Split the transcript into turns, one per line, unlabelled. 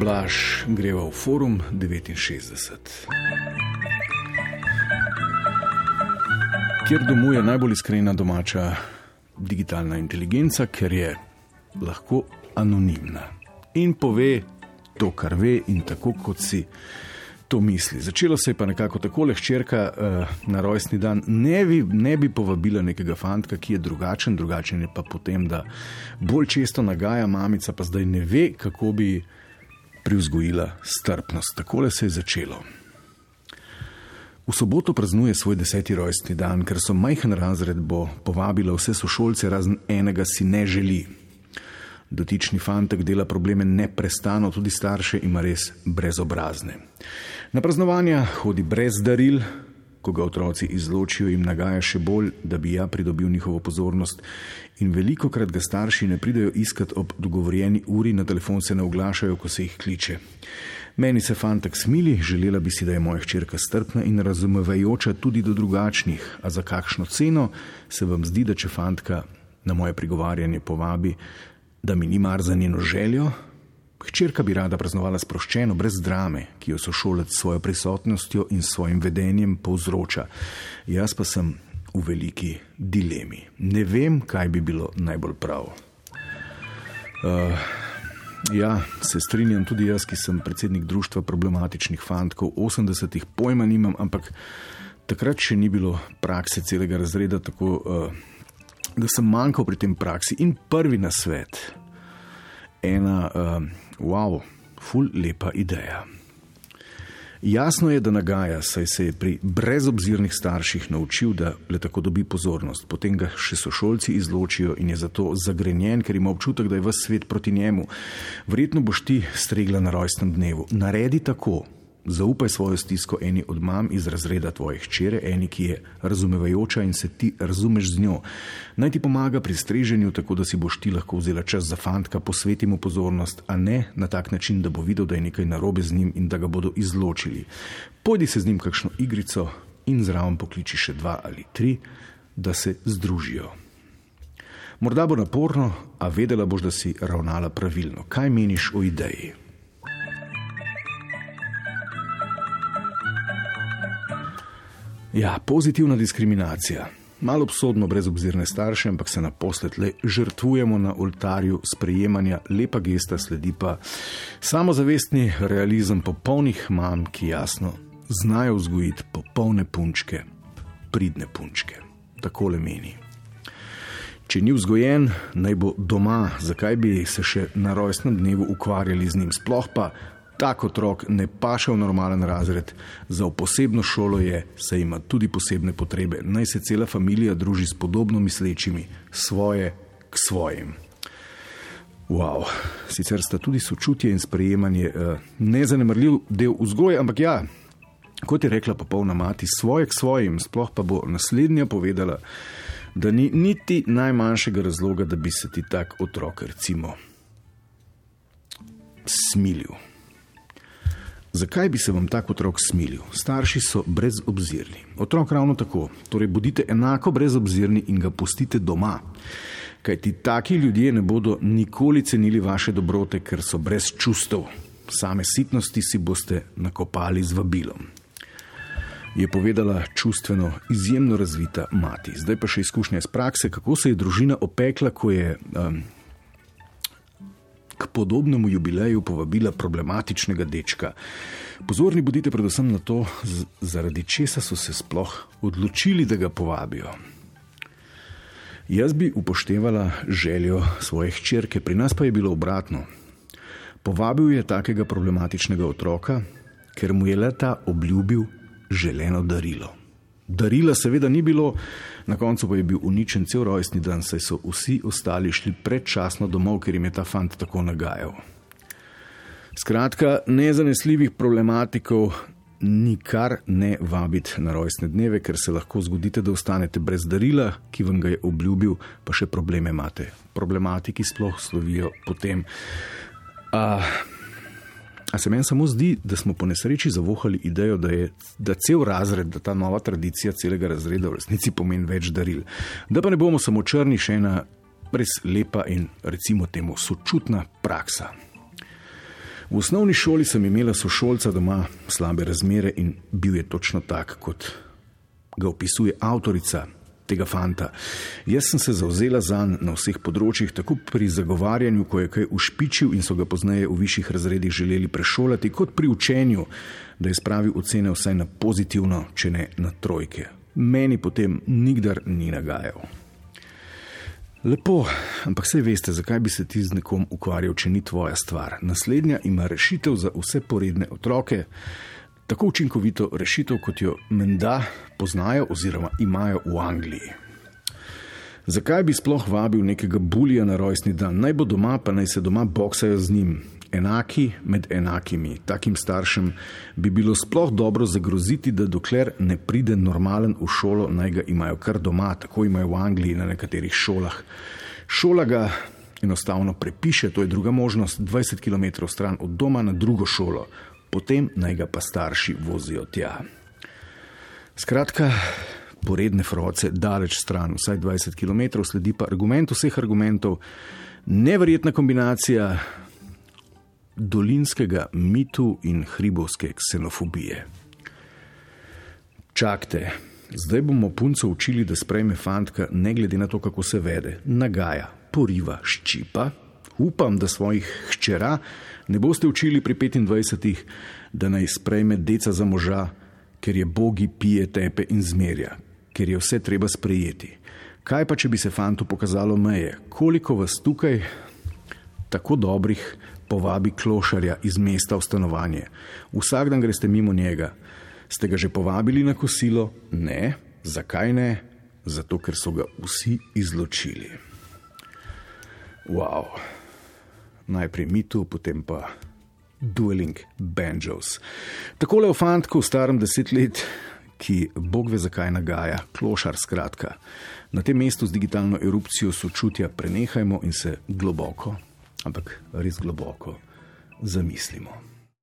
Blaž greva v forum 69. Kjer domuje najbolj iskrena domača digitalna inteligenca, ker je lahko anonimna in pove to, kar ve, in tako kot si to misli. Začelo se je pa nekako tako, da hčerka uh, na rojstni dan ne bi, ne bi povabila nekega fanta, ki je drugačen, drugačen je pa potem, da bolj često nagaja mamica, pa zdaj ne ve, kako bi privzgojila strpnost. Tako se je začelo. V soboto praznuje svoj deseti rojstni dan, ker so majhen razred bo povabila vse sošolce, razen enega si ne želi. Dotični fantek dela probleme neprestano, tudi starše ima res brezobrazne. Na praznovanja hodi brez daril, ko ga otroci izločijo, jim nagaja še bolj, da bi ja pridobil njihovo pozornost. In veliko krat ga starši ne pridejo iskat ob dogovorjeni uri, na telefon se ne oglašajo, ko se jih kliče. Meni se fantek smili, želela bi si, da je moja hčerka strpna in razumevajoča tudi do drugačnih, a za kakšno ceno se vam zdi, da če fantka na moje prigovarjanje povabi, da mi ni mar za njeno željo. Hčerka bi rada praznovala sproščeno, brez drame, ki jo sošolec s svojo prisotnostjo in svojim vedenjem povzroča. Jaz pa sem v veliki dilemi. Ne vem, kaj bi bilo najbolj prav. Uh, ja, se strinjam tudi jaz, ki sem predsednik Društva problematičnih fantkov. 80-ih pojma nimam, ampak takrat še ni bilo prakse celega razreda, tako uh, da sem manjkal pri tem praksi. In prvi na svet, ena, uh, wow, ful lepa ideja. Jasno je, da nagaja, saj se je pri brezobzirnih starših naučil, da le tako dobi pozornost, potem ga še sošolci izločijo in je zato zagrenjen, ker ima občutek, da je vse svet proti njemu. Verjetno boš ti stregla na rojstnem dnevu. Naredi tako, Zaupaj svojo stisko eni od mam iz razreda tvoje hčere, eni, ki je razumevajoča in se ti razumeš z njo. Naj ti pomaga pri streženju, tako da si boš ti lahko vzela čas za fantka, posveti mu pozornost, a ne na tak način, da bo videl, da je nekaj narobe z njim in da ga bodo izločili. Pojdi se z njim kakšno igrico in zraven pokliči še dva ali tri, da se združijo. Morda bo naporno, a vedela boš, da si ravnala pravilno. Kaj meniš o ideji? Ja, pozitivna diskriminacija. Malo obsodno brezobzirne starše, ampak se naposled le žrtvujemo na oltarju sprejemanja, lepa gesta sledi pa samozavestni realizem popolnih mam, ki jasno znajo vzgojiti popolne punčke, pridne punčke. Tako le meni. Če ni vzgojen, naj bo doma, zakaj bi se še na rojstnem dnevu ukvarjali z njim, sploh pa tak otrok ne paše v normalen razred, za posebno šolo je, saj ima tudi posebne potrebe. Naj se cela družina druži s podobno mislečimi, svoje k svojim. Wow. Sicer sta tudi sočutje in sprejemanje uh, nezanemrljiv del vzgoje, ampak ja, kot je rekla popolna mati, svoje k svojim, sploh pa bo naslednja povedala, da ni niti najmanjšega razloga, da bi se ti tak otrok, recimo, smilil. Zakaj bi se vam tak otrok smilil? Starši so brezobzirni. Otrok ravno tako. Torej, bodite enako brezobzirni in ga pustite doma. Kaj ti taki ljudje ne bodo nikoli cenili vaše dobrote, ker so brez čustev. Same sitnosti si boste nakopali z vabilom. Je povedala čustveno izjemno razvita mati. Zdaj pa še izkušnja iz prakse, kako se je družina opekla, ko je um, k podobnemu jubileju povabila problematičnega dečka. Pozorni bodite predvsem na to, zaradi česa so se sploh odločili, da ga povabijo. Jaz bi upoštevala željo svoje hčerke, pri nas pa je bilo obratno. Povabil je takega problematičnega otroka, ker mu je leta obljubil želeno darilo. Darila seveda ni bilo, na koncu pa je bil uničen cel rojstni dan, saj so vsi ostali šli predčasno domov, ker jim je ta fant tako nagajal. Skratka, nezanesljivih problematikov nikar ne vabiti na rojstne dneve, ker se lahko zgodite, da ostanete brez darila, ki vam ga je obljubil, pa še probleme imate. Problematiki sploh slovijo potem. Uh, A se meni samo zdi, da smo po nesreči zavohali idejo, da je da cel razred, da ta nova tradicija celega razreda v resnici pomeni več daril. Da pa ne bomo samo črni, še ena res lepa in recimo temu sočutna praksa. V osnovni šoli sem imela sošolca doma slabe razmere in bil je točno tak, kot ga opisuje avtorica tega fanta. Jaz sem se zauzela za njega na vseh področjih, tako pri zagovarjanju, ko je kaj ušpičil in so ga pozneje v višjih razredih želeli prešolati, kot pri učenju, da je spravil ocene vsaj na pozitivno, če ne na trojke. Meni potem nikdar ni nagajal. Lepo, ampak vse veste, zakaj bi se ti z nekom ukvarjal, če ni tvoja stvar. Naslednja ima rešitev za vse poredne otroke, tako učinkovito rešitev, kot jo menda poznajo oziroma imajo v Angliji. Zakaj bi sploh vabil nekega bulija na rojstni dan? Naj bo doma, pa naj se doma boksajo z njim enaki med enakimi. Takim staršem bi bilo sploh dobro zagroziti, da dokler ne pride normalen v šolo, naj ga imajo kar doma, tako imajo v Angliji na nekaterih šolah. Šola ga enostavno prepiše, to je druga možnost, 20 km stran od doma na drugo šolo, potem naj ga pa starši vozijo tja. Skratka, poredne froce, daleč stran, vsaj 20 km, sledi pa argument vseh argumentov, neverjetna kombinacija dolinskega mitu in hribovske ksenofobije. Čakajte, zdaj bomo punco učili, da sprejme fantka, ne glede na to, kako se vede, nagaja, poriva, ščipa. Upam, da svojih hčera ne boste učili pri 25, da naj sprejme deca za moža, ker je bogi pije tepe in zmerja, ker je vse treba sprejeti. Kaj pa, če bi se fantu pokazalo meje, koliko vas tukaj, tako dobrih, povabi klošarja iz mesta v stanovanje. Vsak dan greste mimo njega. Ste ga že povabili na kosilo? Ne. Zakaj ne? Zato, ker so ga vsi izločili. Wow. Najprej mitu, potem pa dueling banjos. Takole o fantku, starem deset let, ki bog ve zakaj nagaja, klošar skratka. Na tem mestu z digitalno erupcijo sočutja prenehajmo in se globoko ampak res globoko zamislimo.